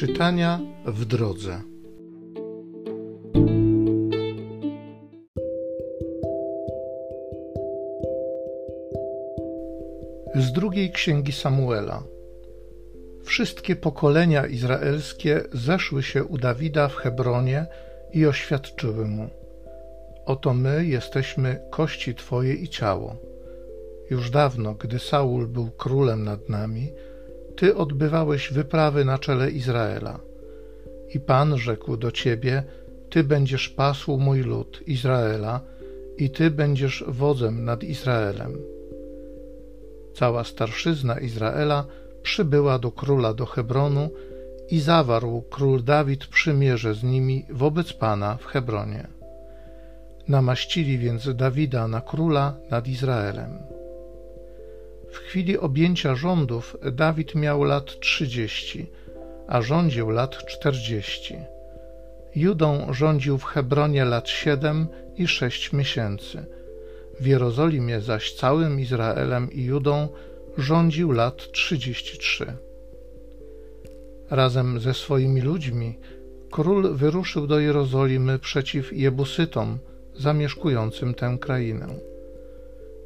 Czytania w drodze. Z drugiej księgi Samuela. Wszystkie pokolenia izraelskie zeszły się u Dawida w Hebronie i oświadczyły mu: Oto my jesteśmy kości Twoje i ciało. Już dawno, gdy Saul był królem nad nami, ty odbywałeś wyprawy na czele Izraela. I Pan rzekł do ciebie: Ty będziesz pasł mój lud Izraela, i ty będziesz wodzem nad Izraelem. Cała starszyzna Izraela przybyła do króla do Hebronu i zawarł król Dawid przymierze z nimi wobec Pana w Hebronie. Namaścili więc Dawida na króla nad Izraelem. W chwili objęcia rządów Dawid miał lat trzydzieści, a rządził lat czterdzieści. Judą rządził w Hebronie lat siedem i sześć miesięcy. W Jerozolimie zaś całym Izraelem i Judą rządził lat trzydzieści trzy. Razem ze swoimi ludźmi król wyruszył do Jerozolimy przeciw Jebusytom, zamieszkującym tę krainę.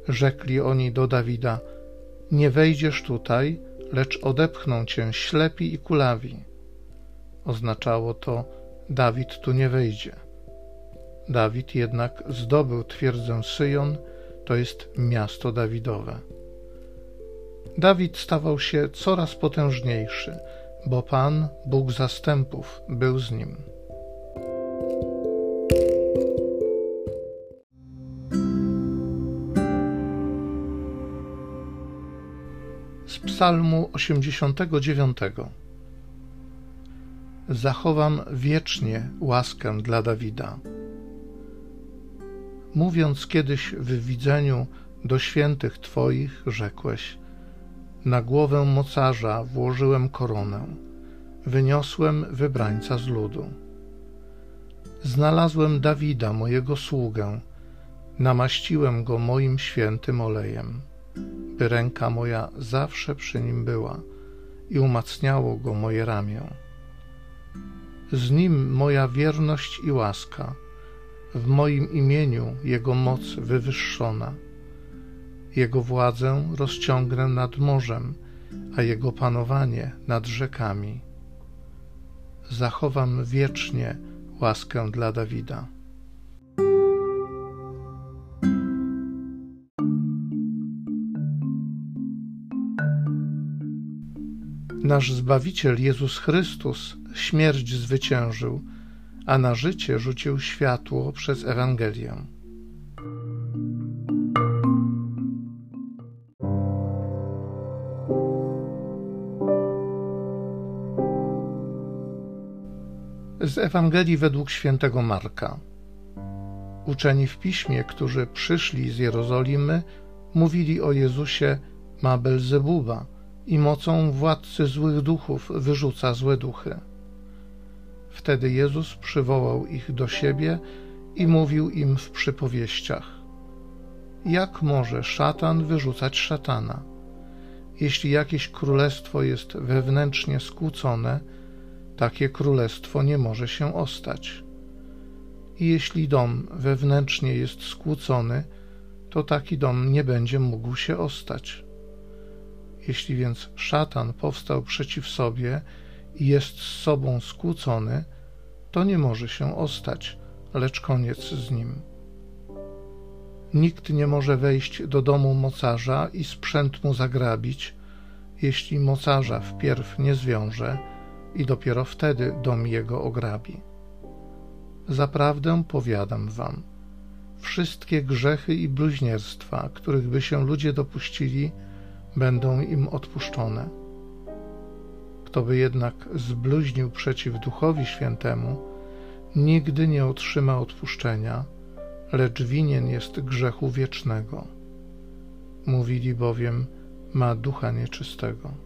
Rzekli oni do Dawida – nie wejdziesz tutaj, lecz odepchną cię ślepi i kulawi. Oznaczało to, Dawid tu nie wejdzie. Dawid jednak zdobył twierdzę Syjon, to jest miasto Dawidowe. Dawid stawał się coraz potężniejszy, bo Pan, Bóg zastępów, był z nim. Psalmu 89. Zachowam wiecznie łaskę dla Dawida. Mówiąc kiedyś w widzeniu do świętych Twoich, rzekłeś: Na głowę mocarza włożyłem koronę, wyniosłem wybrańca z ludu. Znalazłem Dawida, mojego sługę, namaściłem go moim świętym olejem by ręka moja zawsze przy nim była i umacniało go moje ramię. Z nim moja wierność i łaska, w moim imieniu jego moc wywyższona. Jego władzę rozciągnę nad morzem, a jego panowanie nad rzekami. Zachowam wiecznie łaskę dla Dawida. Nasz Zbawiciel Jezus Chrystus śmierć zwyciężył, a na życie rzucił światło przez Ewangelię. Z Ewangelii według świętego Marka. Uczeni w piśmie, którzy przyszli z Jerozolimy, mówili o Jezusie ma Belzebuba i mocą władcy złych duchów wyrzuca złe duchy. Wtedy Jezus przywołał ich do siebie i mówił im w przypowieściach: Jak może szatan wyrzucać szatana? Jeśli jakieś królestwo jest wewnętrznie skłócone, takie królestwo nie może się ostać. I jeśli dom wewnętrznie jest skłócony, to taki dom nie będzie mógł się ostać. Jeśli więc szatan powstał przeciw sobie i jest z sobą skłócony, to nie może się ostać, lecz koniec z nim. Nikt nie może wejść do domu mocarza i sprzęt mu zagrabić, jeśli mocarza wpierw nie zwiąże i dopiero wtedy dom jego ograbi. Zaprawdę powiadam wam, wszystkie grzechy i bluźnierstwa, których by się ludzie dopuścili, będą im odpuszczone. Kto by jednak zbluźnił przeciw Duchowi Świętemu, nigdy nie otrzyma odpuszczenia, lecz winien jest grzechu wiecznego. Mówili bowiem, ma ducha nieczystego.